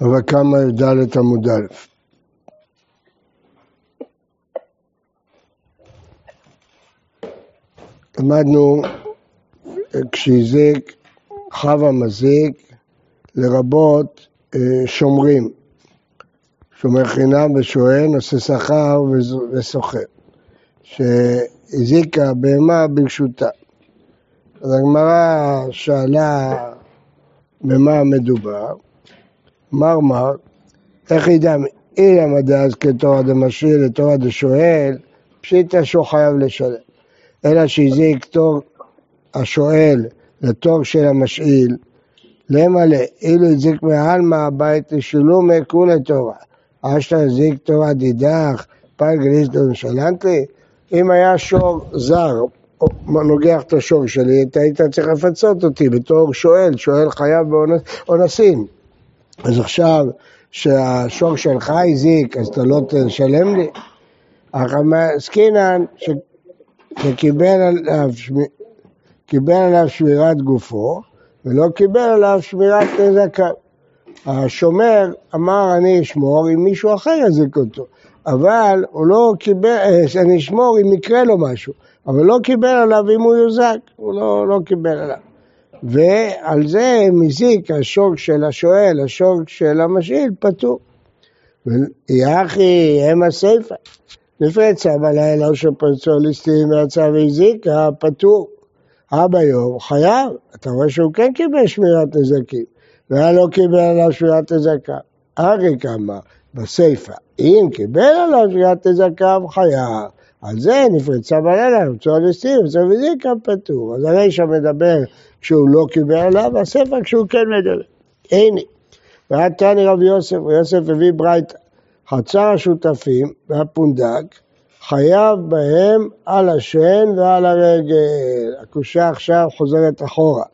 אבל כמה י"ד עמוד א'. למדנו כשהזיק חווה מזיק, לרבות אה, שומרים, שומר חינם ושואל, נושא שכר וסוחר, שהזיקה בהמה ברשותה. אז הגמרא שאלה במה מדובר, מר מר, איך ידע, אילא מדאז כתורא דמשאיל לתורא דשואל, פשיטא שהוא חייב לשלם. אלא שהזיק תור השואל לתור של המשאיל, למלא, אילו הזיק מעלמא הבית לשילומי כולי תורה. אשתא הזיק תורה דידך, פג ריסדון שלנטלי. אם היה שור זר, נוגח את השור שלי, אתה היית צריך לפצות אותי בתור שואל, שואל חייב באונסים. אז עכשיו שהשור שלך הזיק, אז אתה לא תשלם לי? אך עסקינן שקיבל עליו, קיבל עליו שמירת גופו ולא קיבל עליו שמירת נזקיו. השומר אמר אני אשמור אם מישהו אחר יזיק אותו, אבל הוא לא קיבל, אני אשמור אם יקרה לו משהו, אבל לא קיבל עליו אם הוא יוזק, הוא לא, לא קיבל עליו. ועל זה מזיק השוק של השואל, השוק של המשאיל, פטור. יחי הם הסיפה. נפרצה בלילה שפרצו ליסטים ויצא והזיקה, פטור. אבא יום חייב, אתה רואה שהוא כן קיבל שמירת נזקים, והיה לא קיבל עליו שמירת נזקיו. הרי כמה, בסיפה, אם קיבל עליו שמירת נזקיו, חייב. על זה נפרצה בלילה, מצוא ליסטים, מצוא וזיקה, פטור. אז הרישא מדבר כשהוא לא קיבל עליו, והספר כשהוא כן מדבר. הנה. והיה תני רבי יוסף, ויוסף הביא ברייתא, חצר השותפים והפונדק, חייב בהם על השן ועל הרגל. הקושה עכשיו חוזרת אחורה.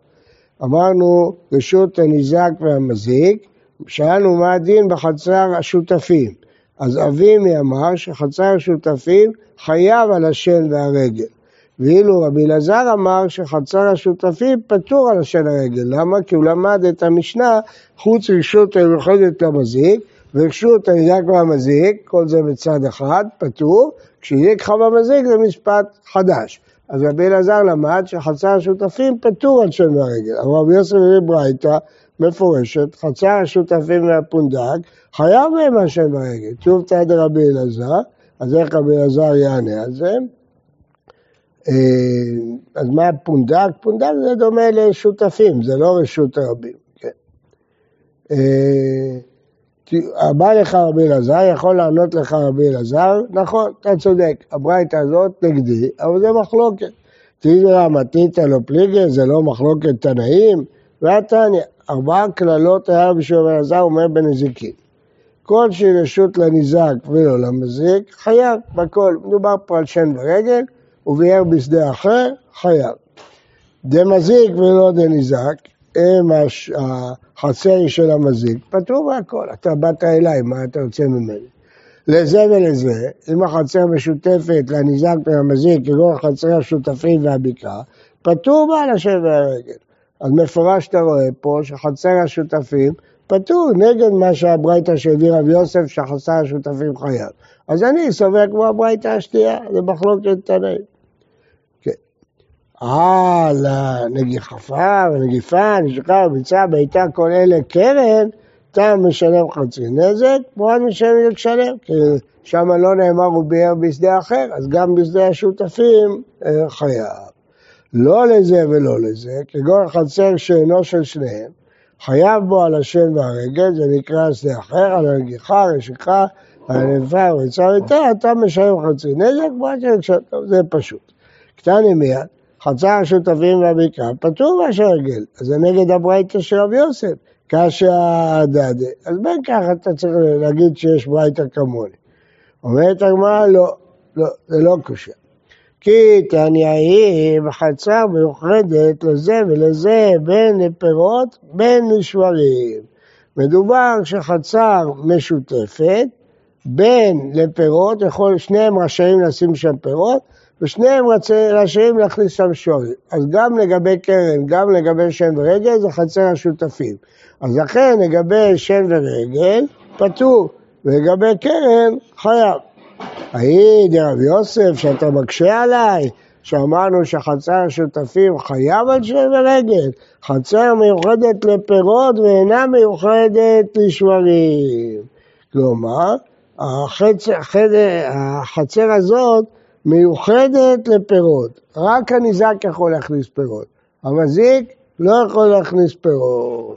אמרנו רשות הניזק והמזיק, שאלנו מה הדין בחצר השותפים. אז אבימי אמר שחצר השותפים חייב על השן והרגל. ואילו רבי אלעזר אמר שחצר השותפים פטור על השן הרגל. למה? כי הוא למד את המשנה חוץ רשות המיוחדת למזיק ורשות הניזק והמזיק, כל זה בצד אחד, פטור, ככה במזיק זה משפט חדש. אז רבי אלעזר למד שחצר השותפים פטור על שם הרגל. אבל רבי יוסף הביא ברייתא מפורשת, חצר השותפים והפונדק, חייב בהם על שם הרגל. שוב צד רבי אלעזר, אז איך רבי אלעזר יענה על זה? אה, אז מה פונדק? פונדק זה דומה לשותפים, זה לא רשות הרבים. כן. אה, בא לך רבי אלעזר, יכול לענות לך רבי אלעזר, נכון, אתה צודק, הברייתא הזאת נגדי, אבל זה מחלוקת. תיגרא מתיתא לא פליגי, זה לא מחלוקת תנאים, והתניא, ארבעה קללות היה רבי שמעון אלעזר אומר בנזיקין. כל שהיא רשות לניזק ולא למזיק, חייב בכל. מדובר פה על שן ורגל, וביער בשדה אחר, חייב. דמזיק ולא דניזק, הם החצר של המזיק, פטור מהכל. אתה באת אליי, מה אתה רוצה ממני? לזה ולזה, אם החצר משותפת לניזק ולמזיק, כגון החצר השותפים והבקעה, פטור בעל השם והרגל. אז מפורש אתה רואה פה שחצר השותפים פטור נגד מה שהברייתא שהביא רב יוסף שחצר השותפים חייב. אז אני סובר כמו הברייתא השנייה, זה מחלוקת תנאים. על הנגיחה ונגיפה, נשכה, ביצה, בעיטה, כל אלה קרן, אתה משלם חצי נזק, מועד משלם לשלם, כי שם לא נאמר הוא ביער בשדה אחר, אז גם בשדה השותפים אה, חייב. לא לזה ולא לזה, כגון חצר שאינו של שניהם, חייב בו על השן והרגל, זה נקרא שדה אחר, על הנגיחה, רשיכה, הנפה, וביצה ואיתה, אתה משלם חצי נזק, מועד משלם, זה פשוט. קטני מיד. חצר השותפים והבקעה, פטור מהשרגל. אז זה נגד הברייתא של רבי יוסף, קשה דדה. אז בין כך אתה צריך להגיד שיש ברייתא כמוני. אומרת הגמרא, לא, לא, זה לא קשה. כי תניא היא בחצר מיוחדת לזה ולזה בין לפירות בין לשברים. מדובר שחצר משותפת בין לפירות, יכול, שניהם רשאים לשים שם פירות, ושניהם רשאים להכניס שם שורש. אז גם לגבי קרן, גם לגבי שן ורגל, זה חצר השותפים. אז לכן לגבי שן ורגל, פטור, ולגבי קרן, חייב. היי, רב יוסף, שאתה מקשה עליי, שאמרנו שחצר השותפים חייב על שם ורגל, חצר מיוחדת לפירות ואינה מיוחדת לשברים. כלומר, החצר, החצר הזאת מיוחדת לפירות, רק הניזק יכול להכניס פירות, המזיק לא יכול להכניס פירות,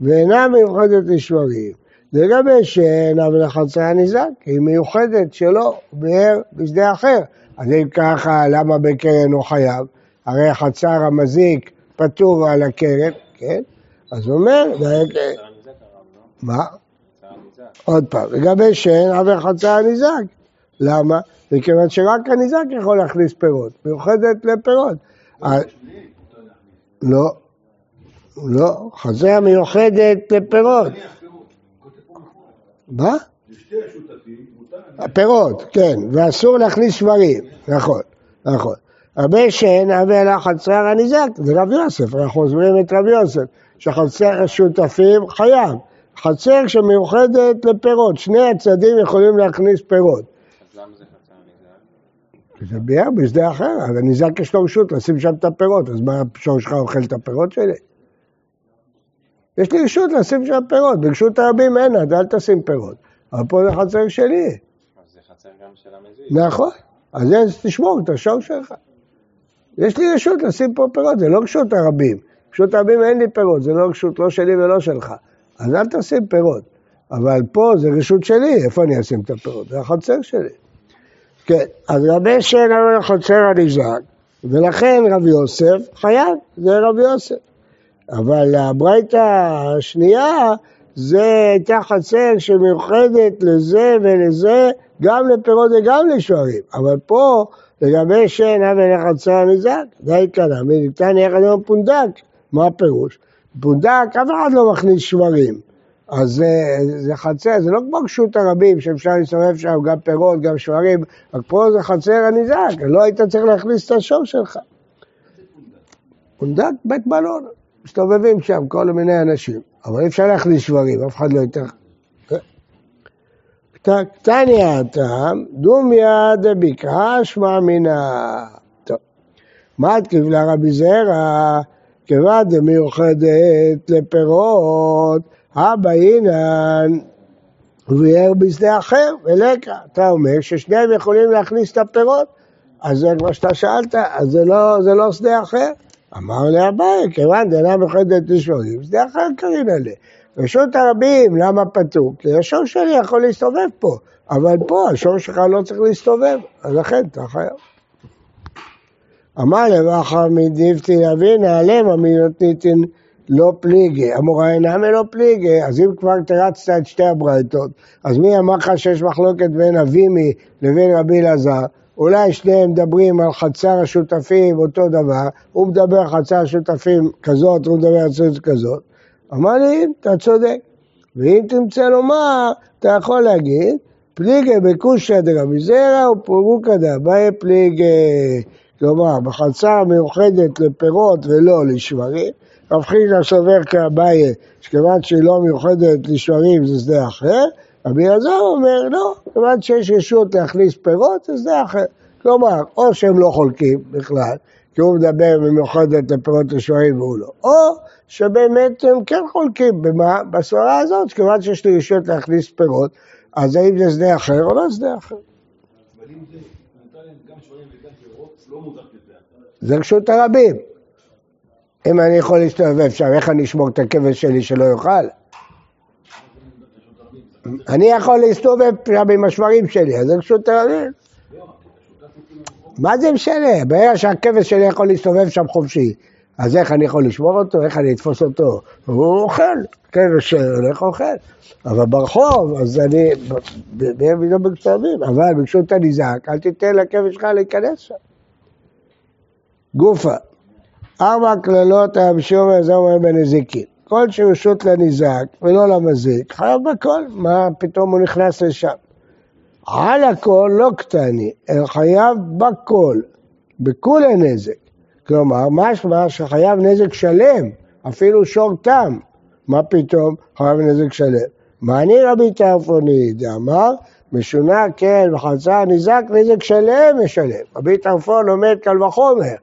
ואינה מיוחדת לשברים. לגבי שאינה ולחצר הניזק, היא מיוחדת שלו, באר בשדה אחר. אז אם ככה, למה בקרן הוא חייב? הרי חצר המזיק פטור על הקרן, כן? אז הוא אומר, מה? עוד פעם, לגבי שאין עבר חצר הניזק. למה? מכיוון שרק הניזק יכול להכניס פירות, מיוחדת לפירות. לא, לא, חצר מיוחדת לפירות. מה? הפירות, כן, ואסור להכניס שברים, נכון, נכון. הרבה שאין הווה לה חצר הניזק, זה רב יוסף, אנחנו עוזבים את רב יוסף, שחצר השותפים חייב. חצר שמיוחדת לפירות, שני הצדדים יכולים להכניס פירות. אז למה זה חצר הניזק? זה ביער בשדה אחר, אז הניזק יש לו רשות לשים שם את הפירות, אז מה השור שלך אוכל את הפירות שלי? יש לי רשות לשים שם פירות, ברשות הרבים אין, אז אל תשים פירות. אבל פה זה חצר שלי. אז זה חצר גם של המזיק. נכון, אז תשמור את השור שלך. יש לי רשות לשים פה פירות, זה לא רשות הרבים. רשות הרבים אין לי פירות, זה לא רשות לא שלי ולא שלך. אז אל תשים פירות. אבל פה זה רשות שלי, איפה אני אשים את הפירות? זה החצר שלי. כן, אז רבי שאין אמר חצר הנזק, ולכן רבי יוסף חייב, זה רבי יוסף. אבל הברייתא השנייה, זה הייתה חצר שמיוחדת לזה ולזה, גם לפירות וגם לשוערים. אבל פה, לגבי שאין אבן לחצר הנזק, די קלה, מניתן יחד עם פונדק. מה הפירוש? פונדק, אף אחד לא מכניס שברים. אז זה, זה חצר, זה לא כמו רשות הרבים שאפשר להסתובב שם גם פירות, גם שברים, רק פה זה חצר הנזק, לא היית צריך להכניס את השור שלך. פונדק בית מלון. מסתובבים שם כל מיני אנשים, אבל אי אפשר להכניס שברים, אף אחד לא יותר... קטניה הטעם, דומיה דבקרא שמע מינה. טוב. מה את קיבלה רבי זרע? כיוון דמיוחדת לפירות, אבא אינן וביער בשדה אחר, ולקה. אתה אומר ששניהם יכולים להכניס את הפירות, אז זה מה שאתה שאלת, אז זה לא, זה לא שדה אחר. אמר לאביי, כיוון דנה מיוחדת לשמונים, זה אחר קרין עליה. רשות הרבים, למה פטור? כי השור שלי יכול להסתובב פה, אבל פה השור שלך לא צריך להסתובב, אז לכן אתה חייב. אמר לבחר מדיפתי להבין, נעלם המינותניתין לא פליגי, אמורה אינם לא פליגי, אז אם כבר תרצת את שתי הברייתות, אז מי אמר לך שיש מחלוקת בין אבימי לבין רבי אלעזר? אולי שניהם מדברים על חצר השותפים אותו דבר, הוא מדבר חצר השותפים כזאת, הוא מדבר על חצר כזאת. אמר לי, אתה צודק. ואם תמצא לומר, אתה יכול להגיד, פליגי בקושא דרבי זרע ופורוקא דאביי פליגי. כלומר, בחצר מיוחדת לפירות ולא לשברים. רב חיסדא סובר כאביי, שכיוון שהיא לא מיוחדת לשברים זה שדה אחר, רבי אלעזר אומר, לא, כיוון שיש רשות להכניס פירות, זה שדה אחר. כלומר, או שהם לא חולקים בכלל, כי הוא מדבר במיוחדת לפירות לשברים והוא לא, או שבאמת הם כן חולקים, במה? בסברה הזאת, כיוון שיש לי רשות להכניס פירות, אז האם זה שדה אחר או לא שדה אחר. זה רשות הרבים. אם אני יכול להסתובב שם, איך אני אשמור את הכבש שלי שלא יאכל? אני יכול להסתובב שם עם השברים שלי, אז זה רשות הרבים. מה זה משנה? ברגע שהכבש שלי יכול להסתובב שם חופשי, אז איך אני יכול לשמור אותו? איך אני אתפוס אותו? הוא אוכל, כבש שהולך אוכל. אבל ברחוב, אז אני, לא בכתבים, אבל ברשות הניזק, אל תיתן לכבש שלך להיכנס שם. גופה, ארבע קללות המשום והזמר בנזיקין. כל שרשות לניזק ולא למזיק, חייב בכל, מה פתאום הוא נכנס לשם. על הכל לא קטני, אלא חייב בכל, בכולי נזק. כלומר, משמע שחייב נזק שלם, אפילו שור תם. מה פתאום חייב נזק שלם? מה אני רבי טרפוני דאמר, משונה כן וחצה נזק נזק שלם משלם. רבי טרפון לומד קל וחומר.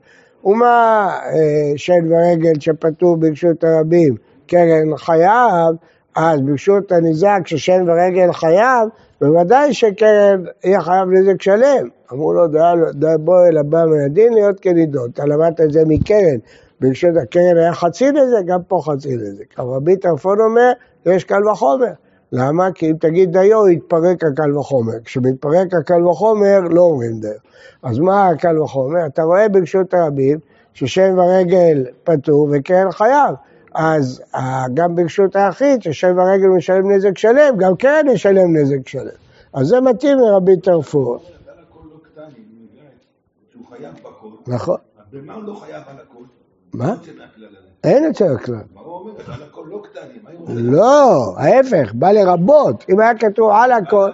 ומה אה, שן ורגל שפטור ברשות הרבים קרן חייב, אז ברשות הניזק ששן ורגל חייב, בוודאי שקרן יהיה חייב נזק שלם. אמרו לו, בוא אל הבא מהדין להיות כנידון. אתה למדת את זה מקרן. ברשות הקרן היה חצי נזק, גם פה חצי נזק. אבל רבי טרפון אומר, יש קל וחומר. למה? כי אם תגיד דיו, יתפרק הקל וחומר. כשמתפרק הקל וחומר, לא אומרים דיו. אז מה הקל וחומר? אתה רואה ברשות הרבים ששם ורגל פטור וקרן חייב. אז גם ברשות היחיד, ששם ורגל משלם נזק שלם, גם קרן ישלם נזק שלם. אז זה מתאים לרבי טרפון. נכון. במה הוא לא חייב על הכל? מה? אין אצל הכלל. מה הוא אומר? על הכל לא קטנים. לא, ההפך, בא לרבות. אם היה כתוב על הכל...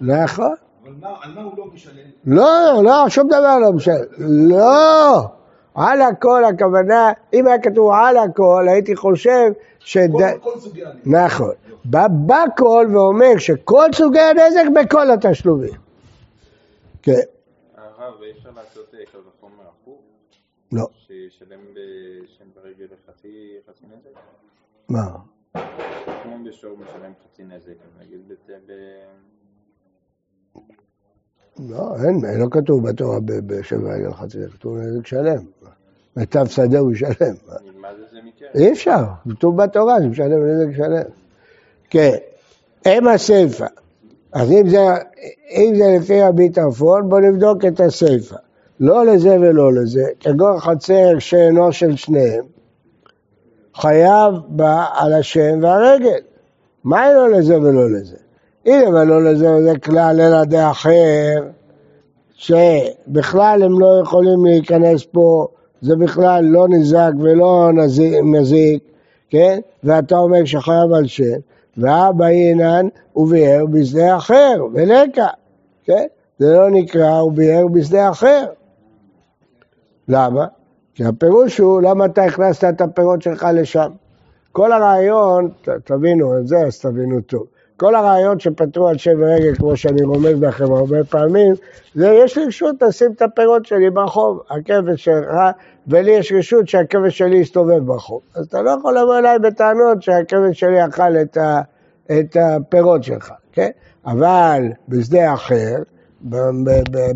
נכון. אבל על מה הוא לא משלם? לא, לא, שום דבר לא משלם. לא. על הכל הכוונה, אם היה כתוב על הכל, הייתי חושב ש... כל סוגי הנזק. נכון. בא בכל ואומר שכל סוגי הנזק בכל התשלומים. כן. הרב, אי אפשר לעשות קל וחומר הפוך? לא. שישלם בשם ברגל חצי נזק? מה? כמו בשור משלם חצי נזק, נגיד ב... לא, אין, לא כתוב בתורה בשם ברגל חצי נזק, כתוב נזק שלם. מיטב שדה הוא ישלם. אי אפשר, כתוב בתורה שמשלם נזק שלם. כן, אם הסיפא. אז אם זה, אם זה לפי רבי טרפון, בואו נבדוק את הסיפא. לא לזה ולא לזה, כגון חצר שאינו של שניהם, חייב בה על השם והרגל. מה לא לזה ולא לזה? הנה ולא לזה וזה כלל אלא דאחר, שבכלל הם לא יכולים להיכנס פה, זה בכלל לא נזק ולא מזיק, כן? ואתה אומר שחייב על שם, ואבא אינן וביער בשדה אחר, ולקה, כן? זה לא נקרא וביער בשדה אחר. למה? כי הפירוש הוא, למה אתה הכנסת את הפירות שלך לשם? כל הרעיון, תבינו את זה, אז תבינו טוב. כל הרעיון שפתרו על שם רגל, כמו שאני רומז לכם הרבה פעמים, זה יש לי רשות לשים את הפירות שלי ברחוב, הכבש שלך, ולי יש רשות שהכבש שלי יסתובב ברחוב. אז אתה לא יכול לבוא אליי בטענות שהכבש שלי אכל את, ה, את הפירות שלך, כן? אבל בשדה אחר,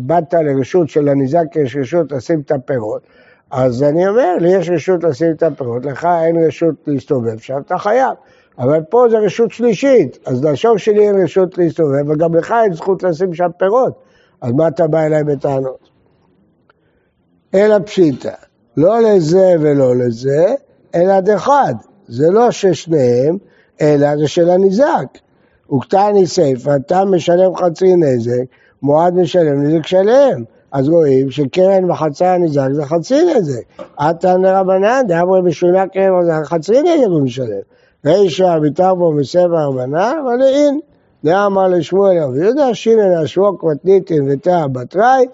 באת לרשות של הניזק, יש רשות לשים את הפירות, אז אני אומר, לי יש רשות לשים את הפירות, לך אין רשות להסתובב שם, אתה חייב. אבל פה זה רשות שלישית, אז לשור שלי אין רשות להסתובב, וגם לך אין זכות לשים שם פירות, אז מה אתה בא אליי בטענות? אלא פשיטא, לא לזה ולא לזה, אלא דחד. זה לא ששניהם, אלא זה של הניזק. וקטני סיפא, אתה משלם חצי נזק, מועד משלם נזק שלם. אז רואים שקרן וחצה הניזק זה חצי נזק. עתן לרבנן, דאמרי בשונה קרן זה חצי נזק הוא משלם. רישא בו מסבע רבנן, אבל אין. דאמר לשמואל רבי יהודה, שינן אשרוק מתניתין ותא בתראי,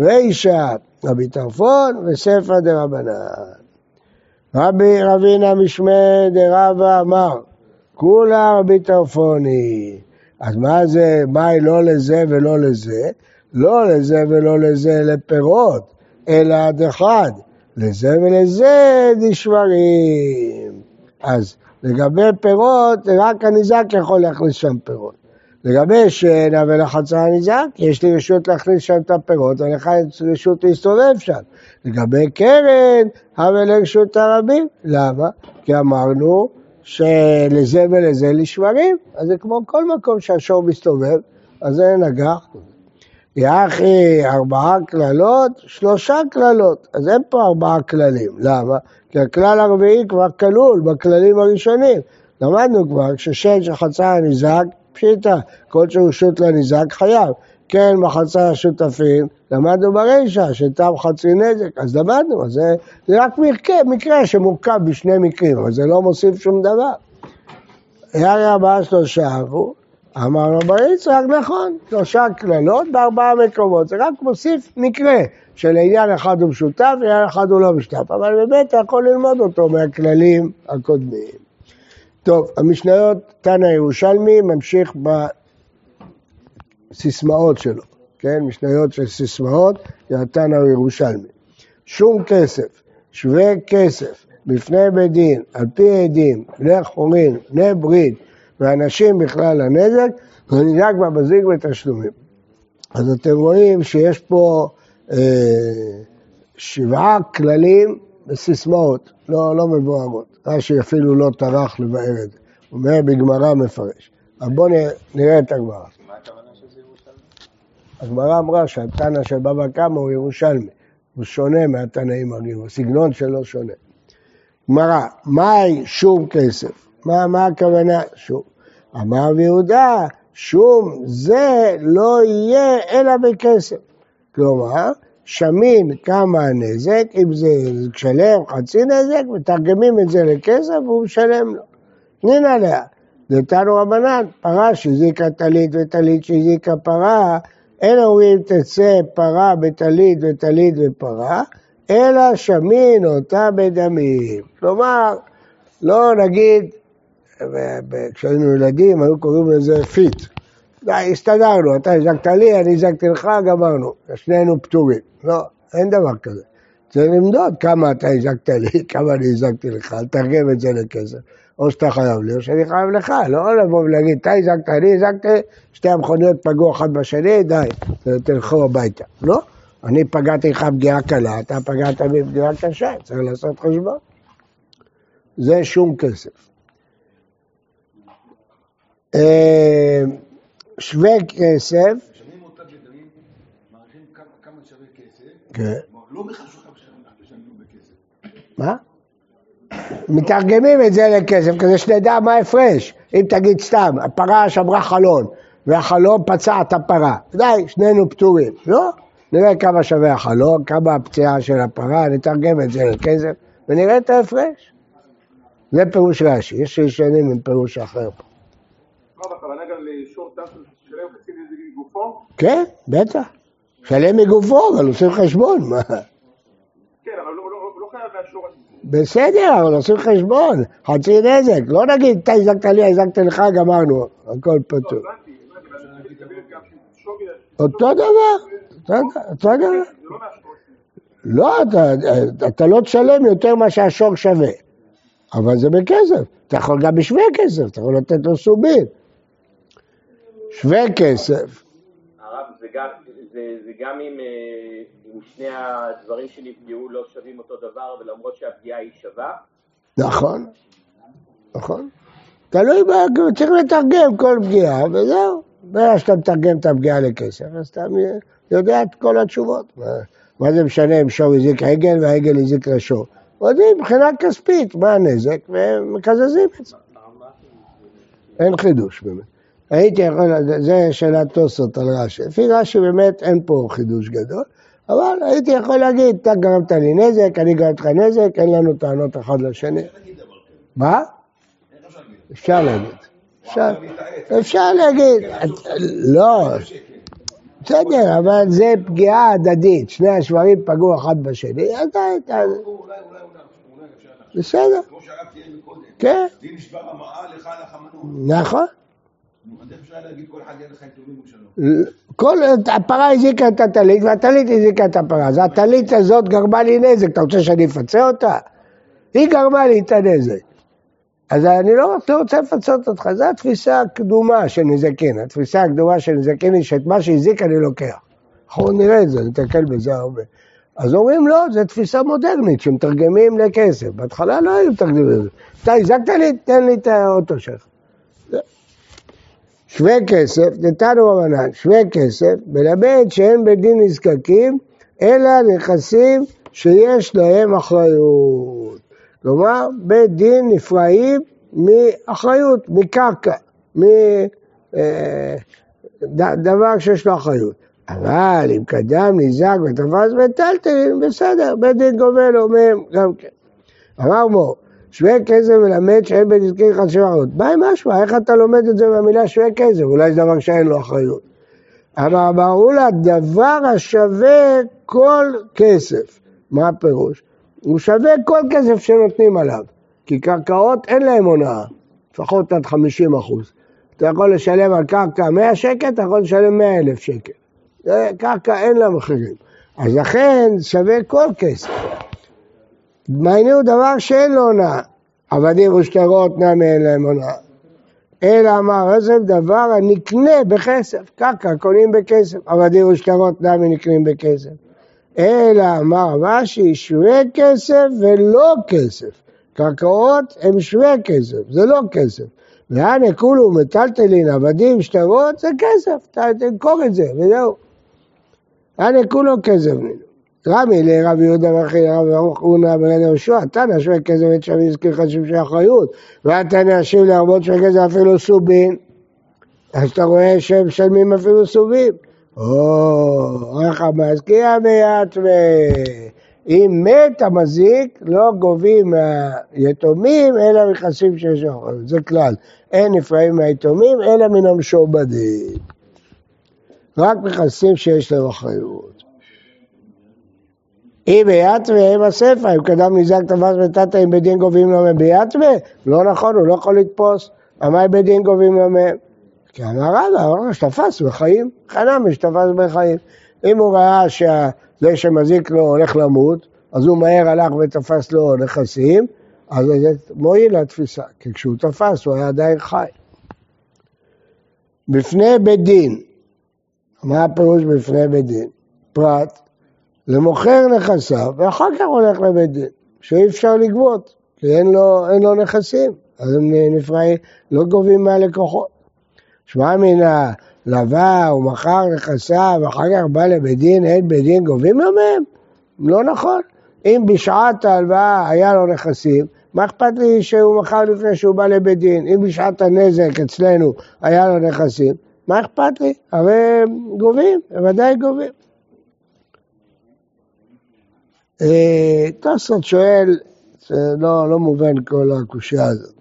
רישא רבי טרפון וספר דרבנן. רבי רבינה משמי דרבא אמר, כולה רבי טרפוני. אז מה זה, מהי לא לזה ולא לזה? לא לזה ולא לזה לפירות, אלא עד אחד. לזה ולזה דשברים. אז לגבי פירות, רק הניזק יכול להכניס שם פירות. לגבי שאינה ולחצר הניזק, יש לי רשות להכניס שם את הפירות, ולך יש רשות להסתובב שם. לגבי קרן, אבל לרשות הרבים. למה? כי אמרנו שלזה ולזה לשברים, אז זה כמו כל מקום שהשור מסתובב, אז זה נגח. יחי ארבעה קללות, שלושה קללות. אז אין פה ארבעה כללים. למה? כי הכלל הרביעי כבר כלול בכללים הראשונים. למדנו כבר, כששן שחצה הניזק, פשיטה, כל שרשות לניזק חייב. כן, מחצה השותפים, למדנו ברישא, שתם חצי נזק, אז למדנו, אז זה, זה רק מקרה, מקרה שמורכב בשני מקרים, אבל זה לא מוסיף שום דבר. ירא הבאה שלושה עברו, אמר לו בר יצחק, נכון, שלושה קללות בארבעה מקומות, זה רק מוסיף מקרה שלעניין אחד הוא משותף ולעניין אחד הוא לא משותף, אבל באמת אתה יכול ללמוד אותו מהכללים הקודמים. טוב, המשניות, תנא ירושלמי ממשיך בסיסמאות שלו, כן? משניות של סיסמאות, זה התנא ירושלמי. שום כסף, שווה כסף, בפני בית דין, על פי עדים, בני חורין, בני ברית, ואנשים בכלל הנזק, ונזק במזיק בתשלומים. אז אתם רואים שיש פה אה, שבעה כללים וסיסמאות, לא, לא מבוארות. רש"י אפילו לא טרח לבאר את זה. הוא אומר בגמרא מפרש. אבל בואו נראה את הגמרא. מה הכוונה? הגמרא אמרה שהתנא של בבא קמא הוא ירושלמי. הוא שונה מהתנאים הרגילים, הסגנון שלו שונה. גמרא, מהי שום כסף? מה, מה הכוונה שום? אמר יהודה, שום זה לא יהיה אלא בכסף. כלומר, שמין כמה הנזק, אם זה שלם חצי נזק, מתרגמים את זה לכסף והוא משלם לו. נין עליה, תנו רבנן, פרה שהזיקה טלית וטלית שהזיקה פרה, אין אומרים תצא פרה בטלית וטלית בפרה, אלא שמין אותה בדמים. כלומר, לא נגיד, כשהיינו ילדים היו קוראים לזה פיט. די, הסתדרנו, אתה הזקת לי, אני הזקתי לך, גמרנו, שנינו פטורים. לא, אין דבר כזה. צריך למדוד כמה אתה הזקת לי, כמה אני הזקתי לך, לתרגם את זה לכסף. או שאתה חייב לי, או שאני חייב לך, לא לבוא ולהגיד, אתה הזקת, אני הזקתי, שתי המכוניות פגעו אחת בשני, די, תלכו הביתה. לא, אני פגעתי לך פגיעה קלה, אתה פגעת בי פגיעה קשה, צריך לעשות חשבון. זה שום כסף. אה, שווה כסף, משלמים אותה בדמים, מעריכים כמה- כמה שווה כסף, כן. כלומר, לא בכלל שאתה משלמים בכסף. מה? מתרגמים את זה לכסף כדי שנדע מה ההפרש. אם תגיד סתם, הפרה שברה חלון והחלון פצע את הפרה, די, שנינו פטורים. לא, נראה כמה שווה החלון, כמה הפציעה של הפרה, נתרגם את זה לכסף ונראה את ההפרש. זה פירוש רש"י, יש שישנים עם פירוש אחר. מגופו? כן, בטח. שלם מגופו, אבל עושים חשבון. מה? כן, אבל לא- לא לא חייב לאשור את זה. בסדר, אבל עושים חשבון, חצי נזק. לא נגיד, אתה הזקת לי, הזקתי לך, גמרנו, הכל פתור. גם שווי... אותו דבר, אותו- דבר. לא. לא, אתה, לא תשלם יותר מה שהשור שווה, אבל זה בכסף. אתה יכול גם בשווה כסף, אתה יכול לתת לו סובין. שווה כסף, הרב, זה גם, אם שני הדברים שנפגעו לא שווים אותו דבר ולמרות שהפגיעה היא שווה? נכון, נכון. תלוי, צריך לתרגם כל פגיעה, וזהו. ברגע שאתה מתרגם את הפגיעה לכסף, אז אתה יודע את כל התשובות. מה, מה זה משנה אם שור הזיק עגל והעגל הזיק לשור? יודעים מבחינה כספית מה הנזק, ומקזזים את זה. אין חידוש באמת. הייתי יכול, זה שאלת תוספות על רש"י. לפי רש"י באמת אין פה חידוש גדול, אבל הייתי יכול להגיד, אתה גרמת לי נזק, אני גרמת לך נזק, אין לנו טענות אחד לשני. מה? אפשר להגיד. אפשר, להגיד, לא, בסדר, אבל זה פגיעה הדדית, שני השברים פגעו אחד בשני, אז אתה. בסדר, כמו שהרב תיאר מקודם. כן, ואם נשבר המראה, לך לך מנוע. נכון. כל הפרה הזיקה את הטלית והטלית הזיקה את הפרה, אז הטלית הזאת גרמה לי נזק, אתה רוצה שאני אפצה אותה? היא גרמה לי את הנזק. אז אני לא, לא רוצה לפצות אותך, זו התפיסה הקדומה של נזקין. התפיסה הקדומה של נזקין היא שאת מה שהזיק אני לוקח. אנחנו נראה את זה, נתקל בזה הרבה. אז אומרים לא, זו תפיסה מודרנית שמתרגמים לכסף. בהתחלה לא היו מתרגמים לזה. אתה הזקת לי, תן לי את האוטו שלך. שווה כסף, נתנו רבנן, שווה כסף, מלמד שאין בית דין נזקקים, אלא נכסים שיש להם אחריות. כלומר, בית דין נפרעים מאחריות, מקרקע, מדבר שיש לו אחריות. אבל אם קדם נזק ותפס מטלטלין, בסדר, בית דין גובה לו מהם גם כן. אמר מור, שווה כסף מלמד שאין בנזקין חדשים אחריות. מה עם משמע? איך אתה לומד את זה מהמילה שווה כסף? אולי זה דבר שאין לו אחריות. אבל אמרו לה, דבר השווה כל כסף. מה הפירוש? הוא שווה כל כסף שנותנים עליו. כי קרקעות אין להן הונאה, לפחות עד 50 אחוז. אתה יכול לשלם על קרקע 100 שקל, אתה יכול לשלם 100 אלף שקל. קרקע אין לה מחירים. אז לכן שווה כל כסף. דמייני הוא דבר שאין לו הונאה. עבדים ושטרות נמי אין להם הונאה. אלא אמר איזה דבר הנקנה בכסף, קרקע קונים בכסף, עבדים ושטרות נמי נקנים בכסף. אלא אמר רש"י שווה כסף ולא כסף. קרקעות הם שווה כסף, זה לא כסף. ואנה כולו מטלטלין, עבדים, שטרות, זה כסף, תמכור את זה, וזהו. אנה כולו כסף. רמי לרבי יהודה ואחי רבי ברוך הונא בן יהושע, תנא שווה כסף את שם יזכיר לך שמשי אחריות, ואתה נשיב להרבות שווה כסף אפילו סובין, אז אתה רואה שהם משלמים אפילו סובים. או, איך המזכיר ביתווה. אם מת המזיק, לא גובים מהיתומים, אלא מכסים שיש אחריות. זה כלל. אין נפרעים מהיתומים, אלא מן המשועבדים. רק מכסים שיש להם אחריות. אם ביתווה הם הספר, אם קדם נזק תפס ותתא אם בדין גובים לו מהם ביתווה? לא נכון, הוא לא יכול לתפוס. אמר בדין גובים לו מהם? כי אמר רבא, אמר שתפס בחיים, חנמי שתפס בחיים. אם הוא ראה שזה שמזיק לו הולך למות, אז הוא מהר הלך ותפס לו נכסים, אז זה מועיל לתפיסה, כי כשהוא תפס הוא היה עדיין חי. בפני בית דין, מה הפירוש בפני בית דין? פרט, למוכר נכסיו, ואחר כך הולך לבית דין, שאי אפשר לגבות, כי אין לו, אין לו נכסים, אז הם נפרעים, לא גובים מהלקוחות. שמע מינה, לווה, הוא מכר נכסיו, ואחר כך בא לבית דין, אין בית דין גובים לו מהם? לא נכון. אם בשעת ההלוואה היה לו נכסים, מה אכפת לי שהוא מכר לפני שהוא בא לבית דין? אם בשעת הנזק אצלנו היה לו נכסים, מה אכפת לי? הרי גובים, בוודאי גובים. אה, תוספות שואל, לא, לא מובן כל הקושייה הזאת.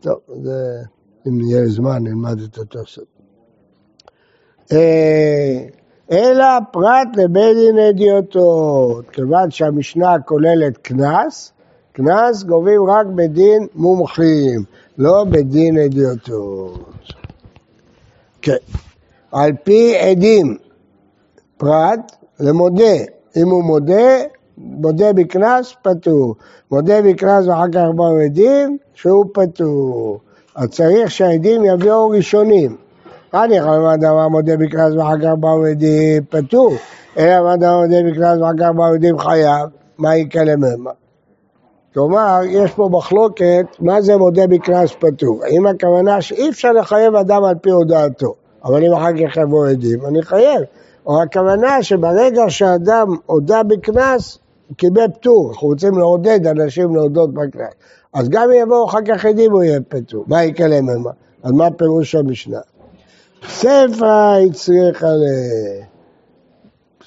טוב, זה, אם יהיה זמן נלמד את התוספות. אה, אלא פרט לבית דין אדיוטות, כיוון שהמשנה כוללת קנס, קנס גובים רק בדין מומחים, לא בדין אדיוטות. כן, על פי עדים, פרט למודה, אם הוא מודה, מודה בקנס, פטור. מודה בקנס ואחר כך באו עדים, שהוא פטור. אז צריך שהעדים יביאו ראשונים. אני יכול לומר דבר מודה בקנס ואחר כך באו עדים פטור, אלא מה דבר מודה בקנס ואחר כך באו עדים חייב, מה יקלה ממה? כלומר, יש פה מחלוקת מה זה מודה בקנס פטור. האם הכוונה שאי אפשר לחייב אדם על פי הודעתו, אבל אם אחר כך יבואו עדים, אני חייב. או הכוונה שברגע שאדם הודה בקנס, הוא קיבל פטור. אנחנו רוצים לעודד אנשים להודות בקנס. אז גם אם יבואו אחר כך עדים הוא יהיה פטור. מה יקלה ממה? אז מה פירוש המשנה? ספר הצריכה ל...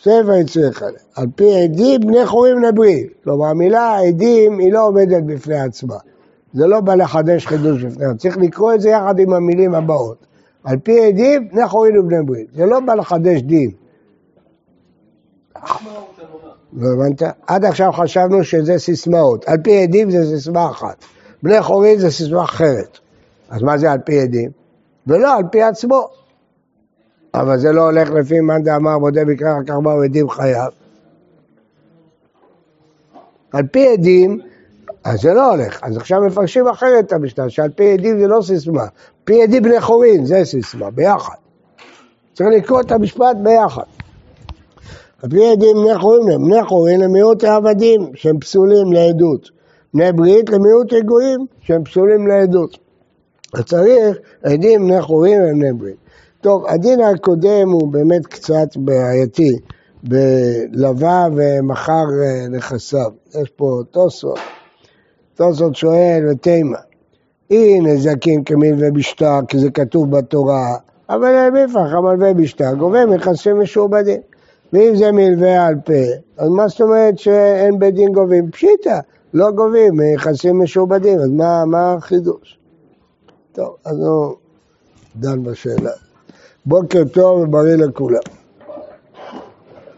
ספר הצריכה ל... על פי עדים בני חורים נבריא. כלומר המילה עדים היא לא עומדת בפני עצמה. זה לא בא לחדש חידוש בפני עצמה. צריך לקרוא את זה יחד עם המילים הבאות. על פי עדים בני חורים ובני. זה לא בא לחדש דין. לא הבנת? עד עכשיו חשבנו שזה סיסמאות. על פי עדים זה סיסמה אחת. בני חורים זה סיסמה אחרת. אז מה זה על פי עדים? ולא על פי עצמו. אבל זה לא הולך לפי מאן דאמר מודה בקרא רק ארבע עדים חייב. על פי עדים, אז זה לא הולך. אז עכשיו מפרשים אחרת את המשנה, שעל פי עדים זה לא סיסמה. פי עדים בני חורין זה סיסמה, ביחד. צריך לקרוא את המשפט ביחד. על עדים בני חורין, בני חורין למיעוט העבדים שהם פסולים לעדות. בני ברית למיעוט רגועים שהם פסולים לעדות. אז צריך עדים בני חורין ובני ברית. טוב, הדין הקודם הוא באמת קצת בעייתי, בלווה ומכר אה, נכסיו. יש פה תוספות. תוספות שואל ותימה, אי נזקים כמין ובשטר, כי זה כתוב בתורה, אבל מפח המלווה בשטר, גובה מכסים משועבדים. ואם זה מלווה על פה, אז מה זאת אומרת שאין בית דין גובים? פשיטא, לא גובים מיחסים משועבדים, אז מה, מה החידוש? טוב, אז הוא דן בשאלה. בוקר טוב ובריא לכולם.